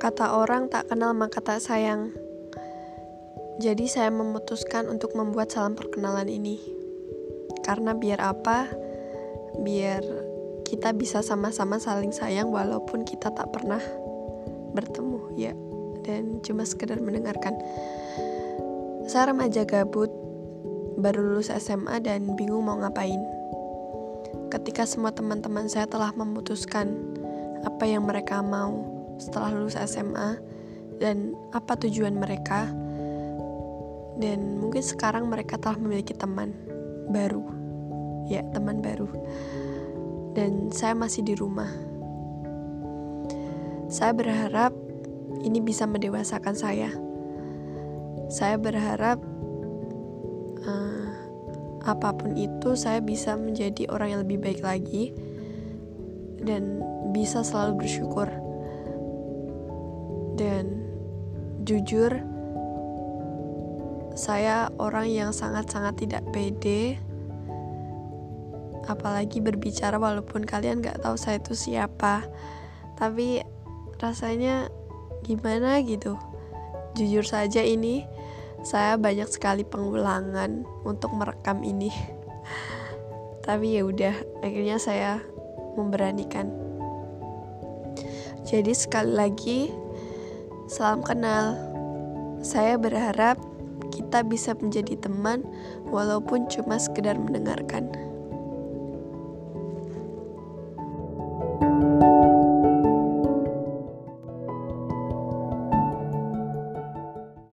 Kata orang tak kenal maka tak sayang. Jadi saya memutuskan untuk membuat salam perkenalan ini. Karena biar apa? Biar kita bisa sama-sama saling sayang walaupun kita tak pernah bertemu ya dan cuma sekedar mendengarkan. Saya remaja gabut, baru lulus SMA dan bingung mau ngapain. Ketika semua teman-teman saya telah memutuskan apa yang mereka mau, setelah lulus SMA dan apa tujuan mereka? Dan mungkin sekarang mereka telah memiliki teman baru. Ya teman baru. Dan saya masih di rumah. Saya berharap ini bisa mendewasakan saya. Saya berharap uh, apa pun itu saya bisa menjadi orang yang lebih baik lagi dan bisa selalu bersyukur dan jujur saya orang yang sangat-sangat tidak pede apalagi berbicara walaupun kalian gak tahu saya itu siapa. Tapi rasanya gimana gitu? Jujur saja ini saya banyak sekali pengulangan untuk merekam ini. Tapi ya udah akhirnya saya memberanikan. Jadi sekali lagi Salam kenal. Saya berharap kita bisa menjadi teman walaupun cuma sekedar mendengarkan.